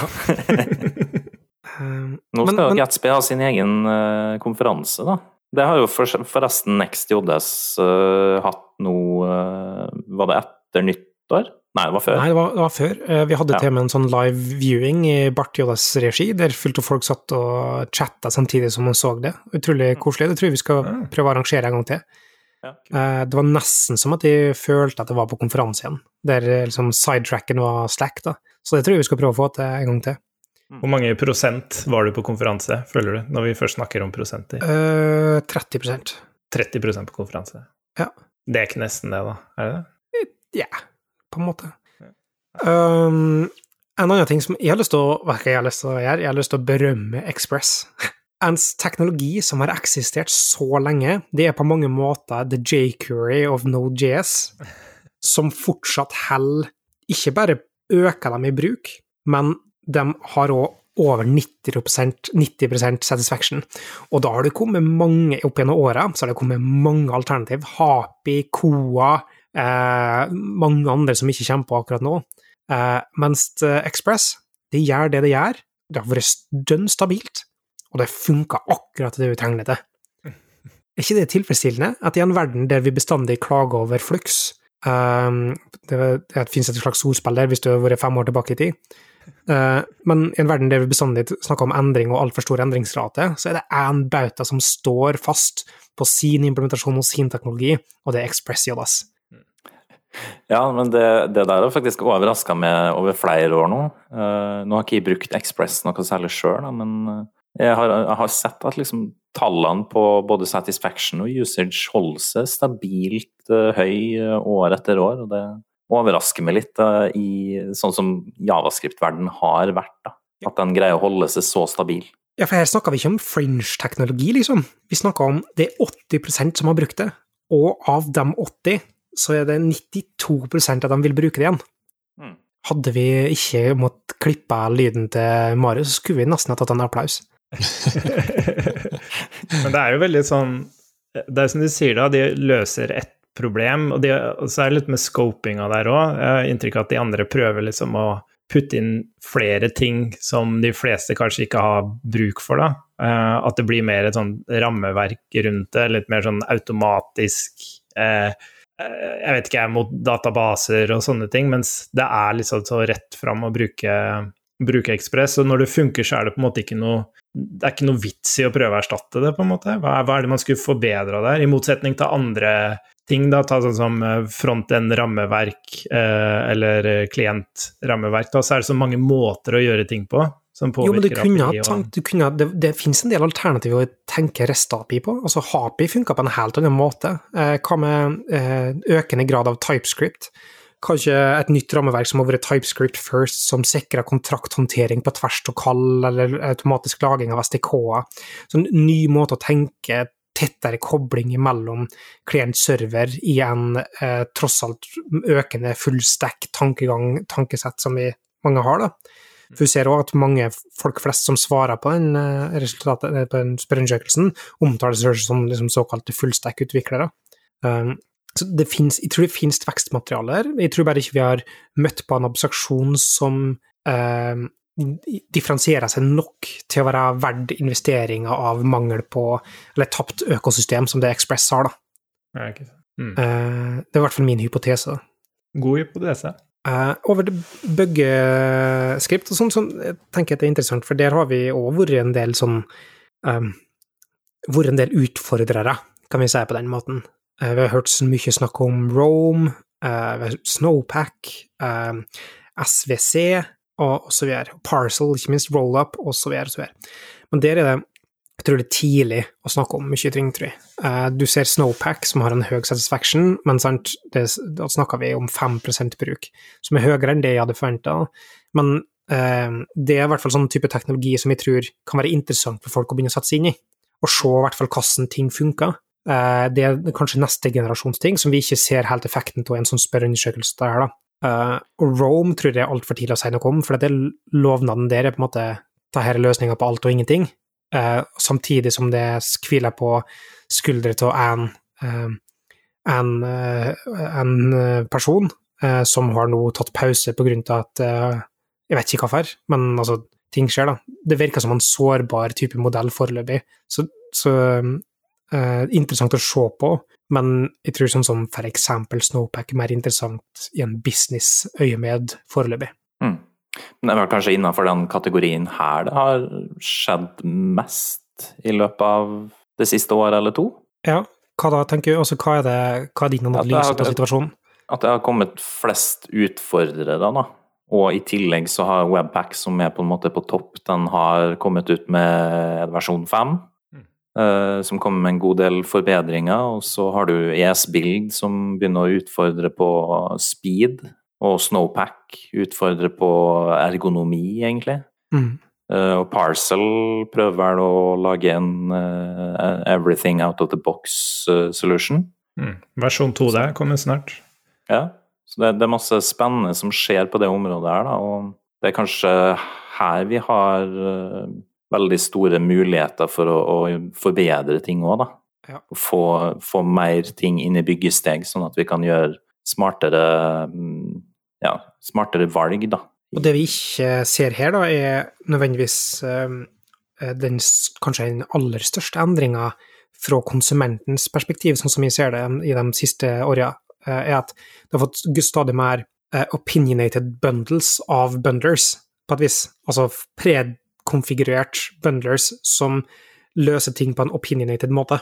Eh, Nå skal men- Gatsby ha sin egen uh, konferanse, da. Det har jo for, forresten NextJS uh, hatt nå uh, Var det etter nyttår? Nei, det var før. Nei, det var, det var før. Eh, Vi hadde Ja. til og med en sånn live viewing i Bart JS regi, der fullt av folk satt og chatta samtidig som man så det. Utrolig koselig. Det tror jeg vi skal prøve å arrangere en gang til. Ja. Eh, Det var nesten som at jeg følte at det var på konferanse igjen, der eh, liksom sidetracken var slack, da. Så det tror jeg vi skal prøve å få til en gang til. Hvor mange prosent var du på konferanse, føler du, når vi først snakker om prosenter? Uh, 30% 30% på konferanse. Ja. Det er ikke nesten det, da? Er det det? Ja, på en måte. Um, en annen ting som jeg har lyst til å, hva jeg har lyst til å gjøre, jeg har lyst til å berømme Express. En teknologi som har eksistert så lenge, det er på mange måter the jQuery of Node.js, som fortsatt holder Ikke bare øker dem i bruk, men de har òg over 90%, 90% satisfaction. Og da har det kommet mange opp gjennom åra, så har det kommet mange alternativ. Hapi, Koa, eh, mange andre som ikke kommer på akkurat nå. Eh, mens eh, Express, det gjør det det gjør. Det har vært dønn stabilt, og det funka akkurat det vi trenger det til. Er ikke det tilfredsstillende at i en verden der vi bestandig klager over flux um, det, det finnes et slags ordspill der hvis du har vært fem år tilbake i tid. uh, men i en verden der vi bestandig snakker om endring og altfor stor endringsrate, så er det én bauta som står fast på sin implementasjon og sin teknologi, og det er Express JS. Ja, men det, det der har faktisk overraska meg over flere år nå. Uh, nå har ikke jeg brukt Express noe særlig sjøl, men eh, jeg har, jeg har sett at liksom tallene på både satisfaction og usage holder seg stabilt uh, høy eh, år etter år. og Det overrasker meg litt uh, i sånn som javascript-verden har vært. da. At den greier å holde seg så stabil. Ja, for her snakker vi ikke om fringe-teknologi, liksom. Vi snakker om det er 80% som har brukt det, og av de 80 så er det 92% av dem vil bruke det igjen. Mm. Hadde vi ikke måttet klippe lyden til Marius, så skulle vi nesten ha tatt en applaus. Men det er jo veldig sånn Det er som du sier, da, de løser ett problem, og, de, og så er det litt med scopinga der òg. Jeg har inntrykk av at de andre prøver liksom å putte inn flere ting som de fleste kanskje ikke har bruk for, da. Uh, at det blir mer et sånn rammeverk rundt det, litt mer sånn automatisk uh, jeg vet ikke, jeg, mot databaser og sånne ting, mens det er liksom så rett fram å bruke, bruke Ekspress. Og når det funker, så er det på en måte ikke noe Det er ikke noe vits i å prøve å erstatte det, på en måte. Hva er, hva er det man skulle forbedra der? I motsetning til andre ting, da, ta sånn som front-end-rammeverk eh, eller klient-rammeverk, da, så er det så mange måter å gjøre ting på. som Jo, men du påvirker kunne, API. tenkt- du kunne, det, det finnes en del alternativer å tenke REST-API på. Altså HAPI funka på en helt annen måte. Eh, hva med eh, økende grad av TypeScript? Kanskje et nytt rammeverk som har vært TypeScript first, som sikrer kontrakthåndtering på tvers av kall, eller automatisk laging av SDK-er. Så en ny måte å tenke tettere kobling mellom klient-server i en eh, tross alt økende fullstack tankegang, tankesett som vi mange har. da. For vi ser òg at mange folk flest som svarer på den, eh, eh, den spørreundersøkelsen, omtaler seg som liksom såkalte fullstack-utviklere. Um, finnes, jeg tror det finnes vekstmateriale her. Jeg tror bare ikke vi har møtt på en abstraksjon som eh, differensierer seg nok til å være verdt investeringa av mangel på Eller tapt økosystem, som det Express har. da. Ja, ikke sant. Mm. Eh, det er i hvert fall min hypotese. God hypotese. Eh, over til byggeskript og sånn, så jeg tenker at det er interessant, for der har vi òg vært en del sånn um, Vært en del utfordrere, kan vi si på den måten. Eh, vi har hørt så mye snakk om Rome, eh, Snowpack, eh, SVC og, så videre. Parcel, ikke minst Rollup, og så videre, og så videre. Men der er det jeg tror det er tidlig å snakke om mye ting, tror jeg. Du ser Snowpack, som har en høy satisfaction, men sant, det, da snakker vi om 5% bruk, som er høyere enn det jeg hadde forventa. Men eh, det er i hvert fall sånn type teknologi som jeg tror kan være interessant for folk å begynne å sette seg inn i, og se i hvert fall hvordan ting funker. Eh, det er kanskje neste generasjons ting som vi ikke ser helt effekten av i en sånn spørreundersøkelse der, da. Eh, og Rome tror jeg er altfor tidlig å si noe om, for det er lovnaden der er på en måte ta er løsninga på alt og ingenting. Eh, samtidig som det hviler på skuldre til en, en, en person som har nå tatt pause på grunn av at Jeg vet ikke hvorfor, men altså, ting skjer, da. Det virker som en sårbar type modell foreløpig. Så, så eh, interessant å se på, men jeg tror sånn som for eksempel Snowpack er mer interessant i en business-øyemed foreløpig. Mm. Men det vel kanskje innenfor den kategorien her det har skjedd mest i løpet av det siste året eller to? Ja, hva da, tenker du? Altså, hva er, det, hva er din analyse på situasjonen? At det har kommet flest utfordrere, da. Og i tillegg så har Webpack, som er på en måte på topp, den har kommet ut med versjon 5. Eh, som kommer med en god del forbedringer. Og så har du ES-Build, som begynner å utfordre på speed. Og Snowpack utfordrer på ergonomi, egentlig. Mm. Eh, og Parcel prøver vel å lage en uh, everything out of the box eh, solution. Mm. Versjon 2 der kommer snart. Ja, så det, det er masse spennende som skjer på det området her, da. Og det er kanskje her vi har eh, veldig store muligheter for å, å forbedre ting òg, da. Ja. Få, få mer ting inn i byggesteg, sånn at vi kan gjøre smartere, mm, ja, smartere valg, da. Og det vi ikke ser her, da, er nødvendigvis eh, den, kanskje den aller største endringa fra konsumentens perspektiv, sånn som vi ser det i de siste åra, eh, er at det har fått stadig mer eh, opinionated bundles av bundlers, på et vis. Altså prekonfigurert bundlers som løser ting på en opinionated måte.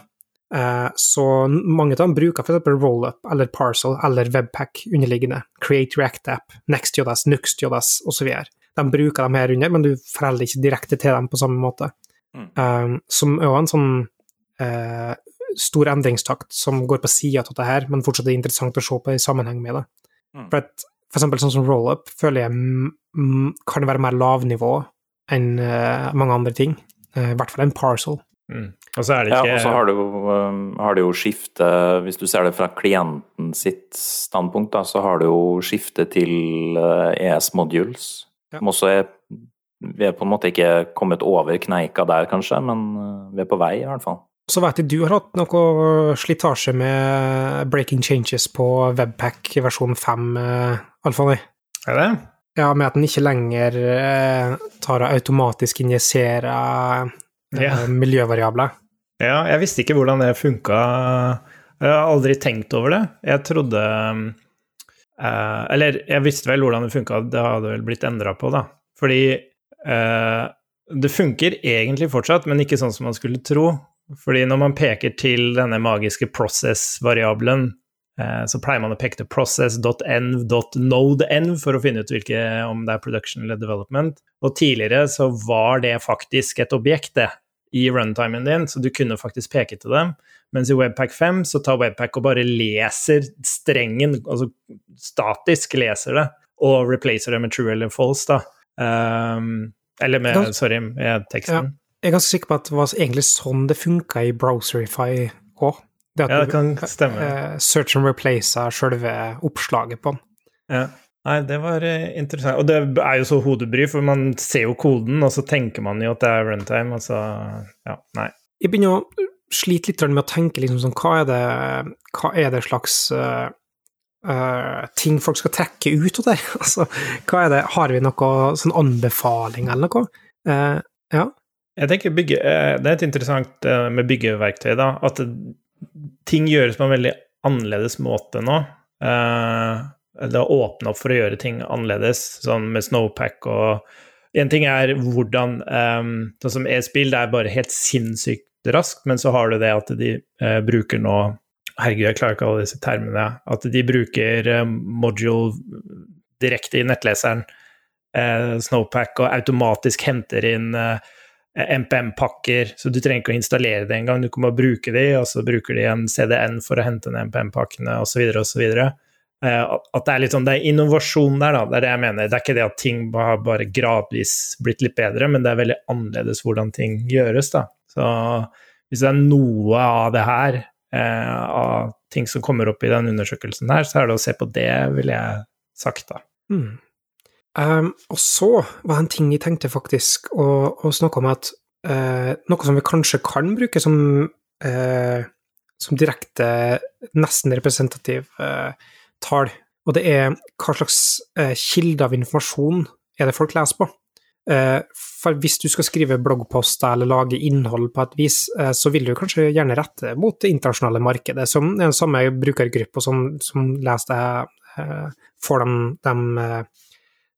Eh, Så mange av dem bruker f.eks. rollup eller parcel eller webpack underliggende. Create React App, NextJS, NuxtJS osv. De bruker dem her under, men du forholder ikke direkte til dem på samme måte. Mm. Eh, Som også en sånn eh, stor endringstakt som går på sida av dette her, men fortsatt er interessant å se på i sammenheng med det. Mm. For, at, for eksempel sånn som rollup føler jeg kan være mer lavnivå enn eh, mange andre ting. Eh, I hvert fall en parcel. Mm. Og så er det Ja, og så har du, um, har du jo skiftet Hvis du ser det fra klienten sitt standpunkt, da, så har du jo skiftet til uh, ES modules. Ja. Som også er Vi er på en måte ikke kommet over kneika der, kanskje, men uh, vi er på vei, i hvert fall. Så vet jeg du har hatt noe slitasje med breaking changes på Webpack versjon 5, eh, Alfani. Er det? Ja, med at den ikke lenger eh, tar og automatisk injiserer eh, Ja. miljøvariabler. Ja, jeg visste ikke hvordan det funka. Jeg har aldri tenkt over det. Jeg trodde eh, Eller jeg visste vel hvordan det funka, det hadde vel blitt endra på, da. Fordi eh, det funker egentlig fortsatt, men ikke sånn som man skulle tro. Fordi når man peker til denne magiske process-variabelen så pleier man å peke til process.env.node.env for å finne ut hvilke, om det er production eller development. Og tidligere så var det faktisk et objekt, det, i runtimen din, så du kunne faktisk peke til dem. Mens i Webpack 5 så tar Webpack og bare leser strengen, altså statisk leser det, og replacer det med true eller false, da. Um, eller med, sorry, med teksten. Ja. Jeg er ganske sikker på at det var egentlig sånn det funka i Browserify òg. Det at ja, det kan stemme. Uh, search and replace er sjølve oppslaget på den. Ja. Nei, det var uh, interessant. Og det er jo så hodebry, for man ser jo koden, og så tenker man jo at det er runtime, og så Ja, nei. Jeg begynner å slite litt med å tenke liksom sånn Hva er det, hva er det slags uh, ting folk skal trekke ut av det? altså, hva er det Har vi noe sånn anbefaling eller noe? ja. Jeg tenker bygge, Det er et interessant med byggeverktøy, da. At ting gjøres på en veldig annerledes måte nå. Uh, det har åpna opp for å gjøre ting annerledes, sånn med Snowpack og En ting er hvordan um, Sånn som e-spill, det er bare helt sinnssykt raskt, men så har du det at de uh, bruker nå Herregud, jeg klarer ikke alle disse termene. At de bruker module direkte i nettleseren, Snowpack, og automatisk henter inn NPM-pakker, så du trenger ikke å installere det engang. Du kan bare bruke de, og så bruker de en CDN for å hente ned MPM-pakkene osv., osv. Uh, at det er litt sånn, det er innovasjon der, da. Det er det jeg mener. Det er ikke det at ting har bare gradvis blitt litt bedre, men det er veldig annerledes hvordan ting gjøres, da. Så hvis det er noe av det her, eh, av ting som kommer opp i den undersøkelsen her, så er det å se på det, ville jeg sagt, da. Mm. Um, og så var det en ting jeg tenkte faktisk å, å snakke om at uh, noe som vi kanskje kan bruke som, uh, som direkte, nesten representativ uh, tall, og det er hva slags kilde av informasjon er det folk leser på. for hvis du skal skrive bloggposter eller lage innhold på et vis, så vil du kanskje gjerne rette mot det internasjonale markedet, som er den samme brukergruppa som, som leser det, får de, de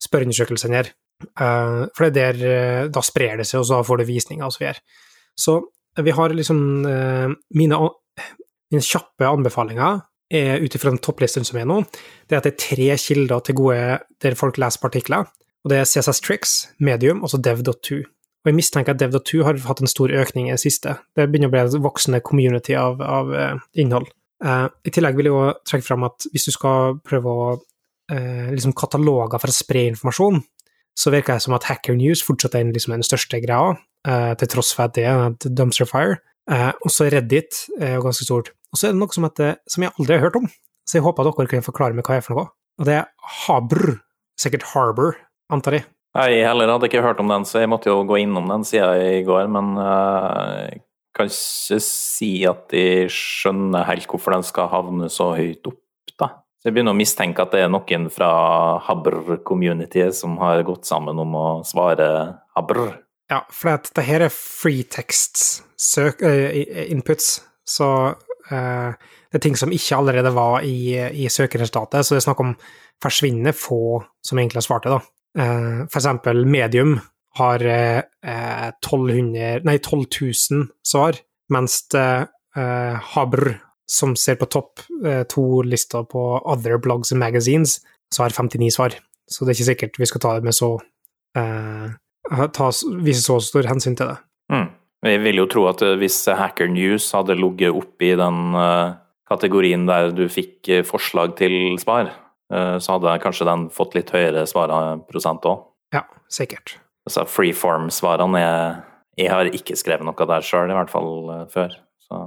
spørreundersøkelsene her. Uh, for det er der uh, Da sprer det seg, og så får du visninger og så videre. Så vi har liksom uh, mine, mine, kjappe anbefalinger er ut ifra den topplisten som er nå, det er at det er tre kilder til gode der folk leser partikler. Og det er CSS Tricks, Medium og så dev.2. Og jeg mistenker at dev.2 har hatt en stor økning i det siste. Det begynner å bli et voksende community av, av innhold. I tillegg vil jeg jo trekke fram at hvis du skal prøve å eh, liksom kataloger for å spre informasjon, så virker det som at Hacker News fortsatt er liksom den største greia, eh, til tross for at det er dumpster fire. Eh, og så Reddit er jo ganske stort. Og så er det noe som, heter, som jeg aldri har hørt om, så jeg håper at dere kan forklare meg hva det er for noe. Og det er Habr, sikkert Harbor, antar jeg. Jeg heller hadde ikke hørt om den, så jeg måtte jo gå innom den sida i går, men uh, kan ikke si at jeg skjønner helt hvorfor den skal havne så høyt opp. Så jeg begynner å mistenke at det er noen fra Habr-communityet som har gått sammen om å svare Habr. Ja, for dette det her er free text-inputs, uh, så uh, det er ting som ikke allerede var i, i søkeresultatet, så det er snakk om forsvinnende få som egentlig har svart det, da. Uh, for eksempel Medium har 1200, nei, 12 000 svar, mens Habr som ser på topp eh, to lister på Other Blogs and Magazines, så har 59 svar. Så det er ikke sikkert vi skal ta det med så eh, ta, vise så stor hensyn til det. Mm. Jeg vil jo tro at eh, hvis Hacker News hadde ligget oppi den uh, kategorien der du fikk forslag til svar, uh, så hadde kanskje den fått litt høyere svarprosent òg. Ja, sikkert. Altså freeform-svarene jeg, jeg har ikke skrevet noe der sjøl, i hvert fall før. Så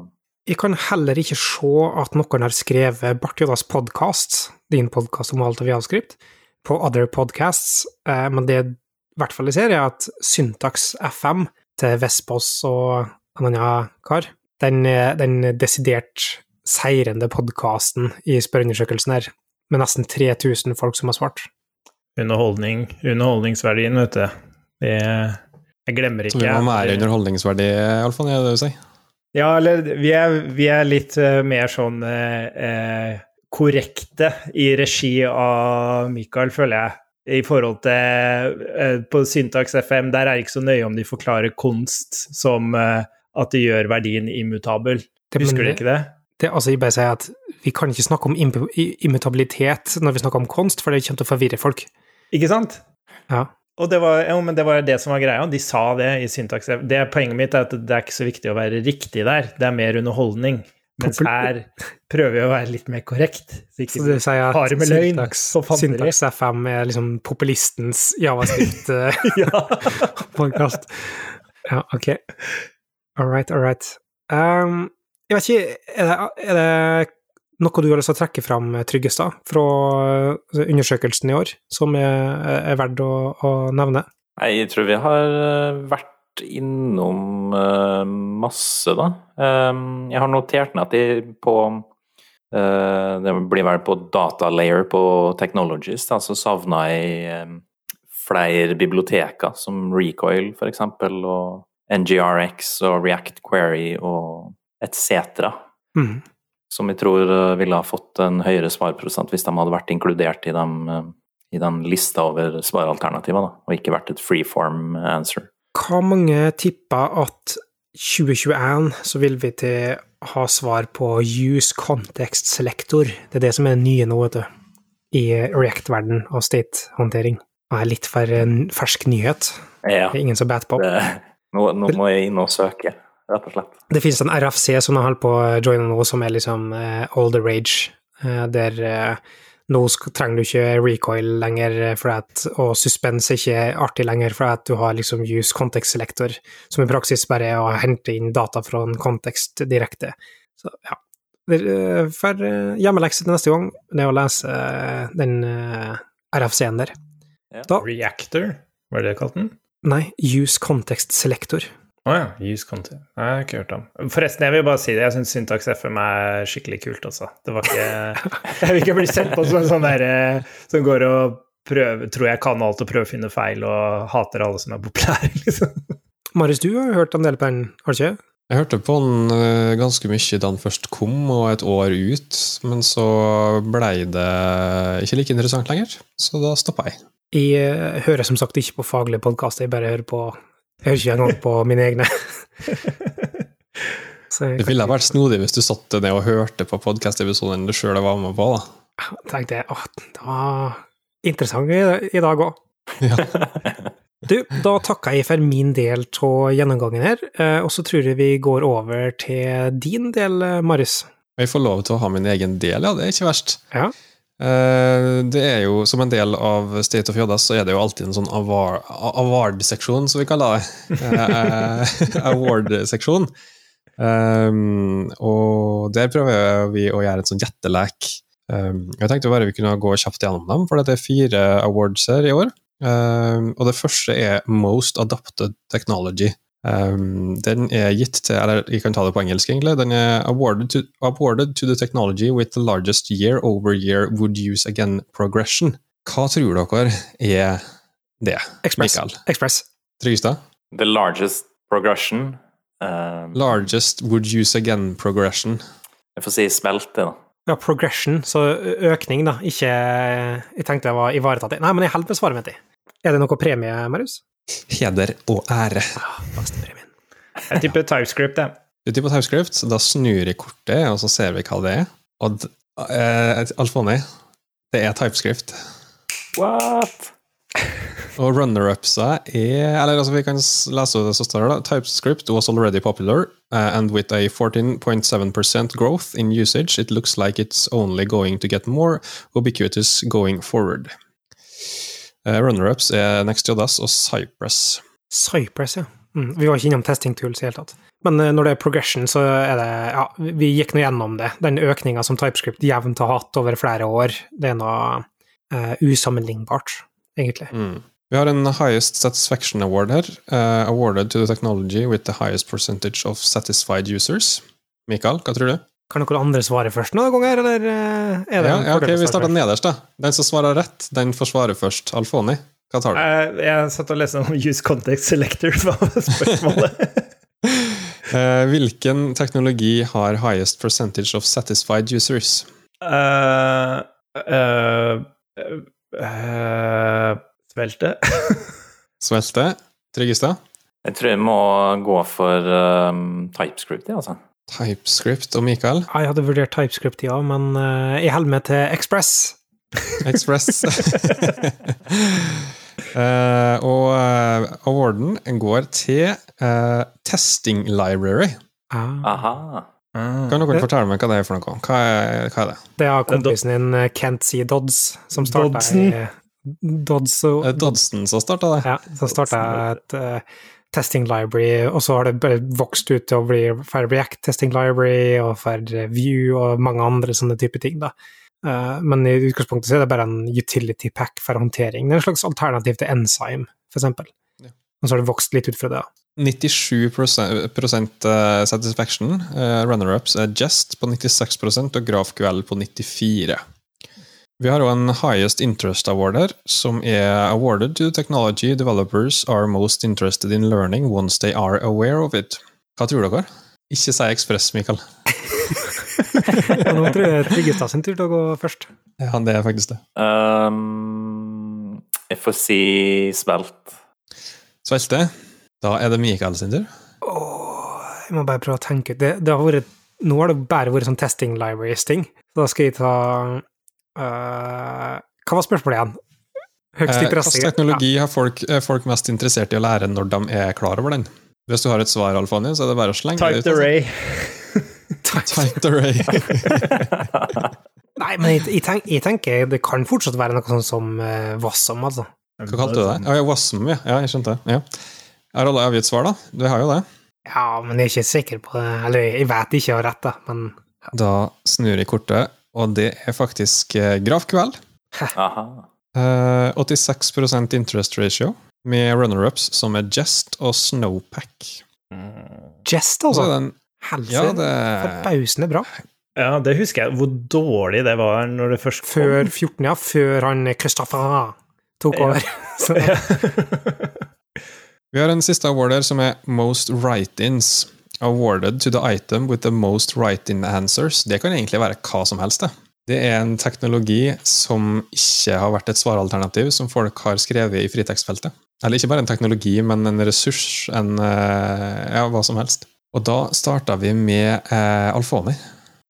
jeg kan heller ikke se at noen har skrevet Bartjodas podkast, din podkast om alt av javskript, på Other Podcasts, eh, men det i hvert fall jeg ser, er at Syntax FM til Vespås og en annen kar, den, den desidert seirende podkasten i spørreundersøkelsen her, med nesten 3000 folk som har svart. Underholdning, underholdningsverdien, vet du. Det, jeg glemmer ikke. Så vi må være underholdningsverdi, iallfall, er det du sier? Ja, eller vi er, vi er litt uh, mer sånn uh, korrekte i regi av Michael, føler jeg. I forhold til uh, På Syntax FM, der er det ikke så nøye om de forklarer kunst som at de gjør verdien immutabel. Det, Husker du ikke det? det, altså, jeg bare sier at vi kan ikke snakke om immutabilitet når vi snakker om konst, for det kommer til å forvirre folk. Ikke sant? Ja. Og det var, jo, men det var det som var greia. De sa det i syntaks. Det Poenget mitt er at det er ikke så viktig å være riktig der. Det er mer underholdning. Mens her prøver vi å være litt mer korrekt. Så ikke Så du sier at løgn Syntax, og FM er liksom populistens javascript-podkast. ja. ja, ok. All right, all right. Um, jeg vet ikke, er det, er det noe du har lyst til å trekke fram, Tryggestad, fra uh, undersøkelsen i år, som er, er verdt å, å nevne? Nei, Jeg tror vi har eh, vært innom eh, masse, da. Eh, Jeg har notert meg at de på eh, Det blir vel på datalayer på Technologies, da, så savna jeg eh, flere biblioteker, som Recoil f.eks., og NGRX og React Query og etc. Mm. Som jeg tror eh, ville ha fått en høyere svarprosent hvis de hadde vært inkludert i, dem, eh, i den lista over svaralternativer, og ikke vært et freeform answer. Hva mange tipper at 2021 så vil vi til ha svar på use context selector? Det er det som er nye nå, vet du, i React-verden og state-håndtering. Det er litt for en fersk nyhet. Ja, Det er ingen som bet på. det, nå, nå må jeg inn og søke, rett og slett. Det finnes en RFC som jeg holder på å joine nå, som er liksom eh, all the rage, eh, der eh, nå trenger du ikke recoil lenger, for at, og suspense er ikke artig lenger, for at du har liksom use context selector, som i praksis bare er å hente inn data fra en kontekst direkte. Så ja. For hjemmelekse til neste gang, det er å lese eh, den RFC-en der. Da, Reactor, var det det kalt den? nei, use context selector. Å ja. Use content. Nei, jeg har ikke hørt om. Forresten, jeg vil bare si det. Jeg syns Syntax FM er skikkelig kult, altså. Det var ikke Jeg vil ikke bli sett på som en sånn derre som går og prøver, tror jeg kan alt og prøver å finne feil og hater alle som er populære, liksom. Marius, du har hørt en del på den, har du ikke? Jeg hørte på den eh, ganske mye da den først kom, og et år ut. Men så blei det ikke like interessant lenger, så da stoppa jeg. Jeg eh, hører som sagt ikke på faglige podkaster, jeg bare hører på Jeg hører ikke engang på mine egne. Jeg Det ville vært snodig hvis du satt deg ned og hørte på podkast-episoden du sjøl var med på. da. tenkte jeg at det var interessant i, i dag òg. Ja. Du, da takker jeg for min del av gjennomgangen her, eh, og så tror jeg vi går over til din del, eh, Marius. Jeg får lov til å ha min egen del, ja. Det er ikke verst. Ja. Eh, Det er jo, Som en del av State of Jodas, så er det jo alltid en sånn award- award-seksjon, som vi kaller det. Eh, Award-seksjon. Um, og der prøver vi å gjøre en sånn gjettelek. Um, jeg tenkte bare vi kunne gå kjapt gjennom dem, for det er fire awards her i år. Um, og det første er Most Adapted Technology. Um, den er gitt til Eller jeg kan ta det på engelsk, egentlig. Den er awarded to, awarded to the technology with the largest year-over-year would use again progression. Hva tror dere er det? Express. Mikael. Express. Trygstad? The largest progression Um, Largest would use again progression. Jeg får si smelte, da. Ja, progression, så økning, da. Ikke Jeg tenkte jeg var ivaretatt. Nei, men jeg holder på svaret mitt. Er det noe premie, Marius? Heder og ære. Jeg tipper TypeScript, jeg. Du tipper TypeScript, da snur jeg kortet, og så ser vi hva det er. Og d- eh, Alfoni, det er TypeScript. What? Og runner-upsa er Eller altså, vi kan lese det som står her, da. TypeScript was already popular, uh, and with a 14.7% growth in usage, it looks like it's only going to get more ubiquitous going forward. Uh, Runner-ups er NextJS og Cypress. Cypress, ja. Mm, vi var ikke innom testing tools i det hele tatt. Men eh, når det er progression, så er det Ja, vi gikk nå gjennom det. Den økninga som TypeScript jevnt har hatt over flere år, det er noe eh, usammenlignbart, egentlig. Mm. Vi har en Highest Satisfaction Award her. uh, awarded to the technology with the highest percentage of satisfied users. Mikael, hva tror du? Kan noen andre svare først noen ganger, eller eh, er det Ja, ja, ok, Vi starter nederst, da. Den som svarer rett, den får svare først. Alfoni, hva tar du? Jeg, jeg satt og leste om use context selector, var spørsmålet. uh, hvilken teknologi har highest percentage of satisfied users? Svelte. eh, eh, Svelte? Svelte? Tryggestad? Jeg tror jeg må gå for um, TypeScript, ja, altså. TypeScript og Mikael. Jeg hadde vurdert TypeScript, ja, men uh, jeg holder meg til Express. Express. uh, og uh, awarden går til eh, Testing Library. Ah. Aha. Kan dere fortelle meg hva det er for noe? Hva er, hva er det? Det er kompisen din eh, Kent C. Dodds som starta Dodson. i Dodds Dodson som starta det. Ja, som starta et eh, testing library, og så har det bare vokst ut til å bli for React testing library og for View og mange andre sånne type ting, da. Eh, men i utgangspunktet så er det bare en utility pack for håndtering. Det er en slags alternativ til Enzyme, eksempel. Ja. Og så har det vokst litt ut fra det. 97 prosent, eh, satisfaction. Eh, Runner-ups er Jest på 96% og GrafQL på 94 Vi har òg en Highest Interest Award her, som er awarded to technology developers are most interested in learning once they are aware of it. Hva tror dere? Ikke si Ekspress, Mikael. Nå tror jeg Tryggestad sin tur til å gå først. Ja, det er faktisk det. Um, jeg får si svelt. Svelte. Da er det Mikael sin tur. Oh, jeg må bare prøve å tenke ut. Det, det har vært, nå har det bare vært sånn testing libraries-ting. Så da skal jeg ta øh, Hva var spørsmålet igjen? Høgst Eh, interesse? Hvilken teknologi har folk, er folk mest interessert i å lære når de er klar over den? Hvis du har et svar, Alfani, så er det bare å slenge det ut. altså. array. Typed array. Nei, men jeg, jeg, tenk, jeg tenker det kan fortsatt være noe sånn som uh, Wassom, altså. Hva kalte du det? Ja, ja, Wasm, ja. ja. Jeg skjønte det. Ja. Har alle avgitt svar, da? Du har jo det. Ja, men jeg er ikke sikker på det. Eller jeg vet ikke jeg har rett, da, men Da snur jeg kortet, og det er faktisk Grafkveld. Eh, 86% interest ratio, med runner-ups som er Jest og Snowpack. Jest, Og altså. den Helse. Ja, det Forbausende bra. Ja, det husker jeg. Hvor dårlig det var når det først kom. Før 14, ja. Før han Christopher tok over. Ja. Vi har en siste award her som er Most Write-ins. Awarded to the item with the most right-in answers. Det kan egentlig være hva som helst. Det Det er en teknologi som ikke har vært et svaralternativ som folk har skrevet i fritekstfeltet. Eller ikke bare en teknologi, men en ressurs, en eh, ja, hva som helst. Og da starta vi med eh, Alfoni.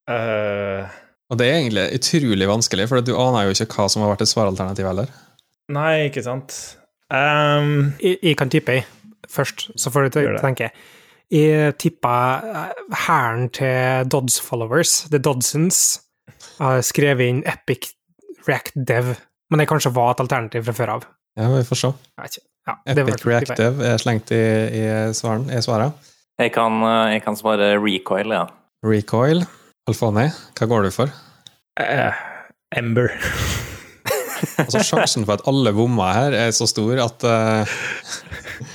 Uh... Og det er egentlig utrolig vanskelig, for du aner jo ikke hva som har vært et svaralternativ heller. nei, ikke sant. Um... jeg, jeg kan type, jeg først, så får du Gjør det. tenke. Jeg tippa eh, hæren til Dodds followers, The Dodsons, har skrevet inn Epic React Dev, men det kanskje var et alternativ fra før av. Ja, vi får se. Ja, Epic React Dev er slengt i, i, svaren, i svaret. Jeg kan, eh, jeg kan svare recoil, ja. Recoil. Alfoni, hva går du for? Uh, Ember. Altså, Sjansen for at alle bommer her, er så stor at eh,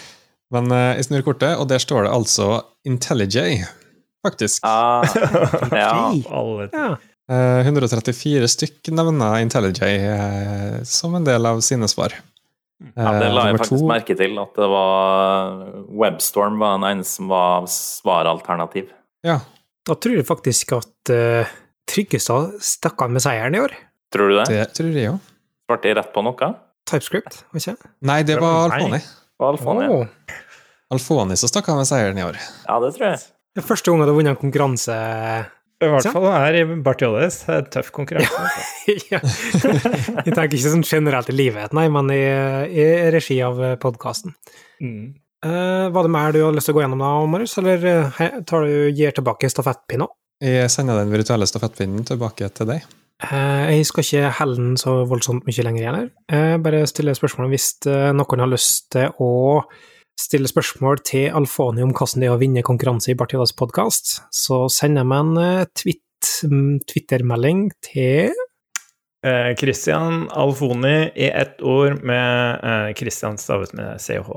Men uh, jeg snur kortet, og der står det altså IntelliJ, faktisk. Ah, ja. Ja. Uh, 134 stykk nevner IntelliJ uh, som en del av sine svar. ja, det la Eh, jeg faktisk to- merke til, at det var Webstorm var den eneste som var svaralternativ. Ja. Da tror jeg faktisk at uh, Tryggestad stakk av med seieren i år. Tror du det? Det tror jeg òg. Svarte jeg rett på noe? TypeScript, var ikke det? Nei, det var Alfoni. Og Alfoni. Oh. Alfoni som stakk av med seieren i år. ja, det tror jeg. Det er første gang du har vunnet en konkurranse I hvert fall her i Bartiolis. Det er tøff konkurranse. altså. ja. Jeg tenker ikke sånn generelt i livet, nei, men i, i regi av podkasten. Mm. Uh, var det mer du har lyst til å gå gjennom da, Marius, eller eh, tar du, gir tilbake stafettpinnen? Jeg sender den virtuelle stafettpinnen tilbake til deg. Eh, jeg skal ikke helle den så voldsomt mye lenger igjen her. Eh, bare stille spørsmål hvis eh, noen har lyst til å stille spørsmål til Alfoni om hvordan det er å vinne konkurranse i Bartiodas podkast, så sender jeg meg en tweet, mm, Twitter-melding til Eh, Christian Alfoni i ett ord med Christian stavet med CH.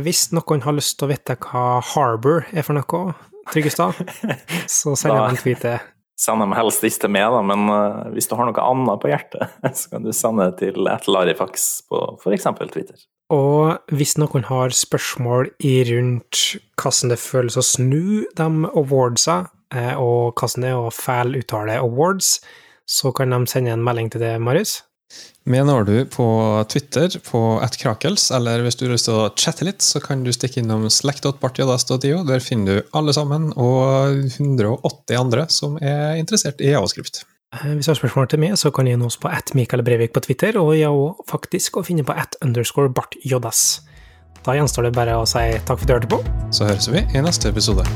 Hvis noen har lyst til å vite hva Harbour er for noe, Tryggestad, så sender jeg meg en tweet til Send dem helst ikke til meg, da, men eh, hvis du har noe annet på hjertet, så kan du sende det til etlarifax på f.eks. Twitter. Og hvis noen har spørsmål i rundt hvordan det føles å snu de awardsa, eh, og hvordan det er å feil uttale awards, så kan de sende en melding til det, Marius. Vi når du på Twitter på attkrakels, eller hvis du har lyst til å chatte litt, så kan du stikke innom slack.bartjodas.io. Der finner du alle sammen, og 180 andre som er interessert i javascript. Eh, Hvis du har spørsmål til meg, så kan du gi oss på at Mikael Brevik på Twitter, og jeg òg faktisk å finne på at underscore bartjodas. Da gjenstår det bare å si takk for at du hørte på. Så høres vi i neste episode.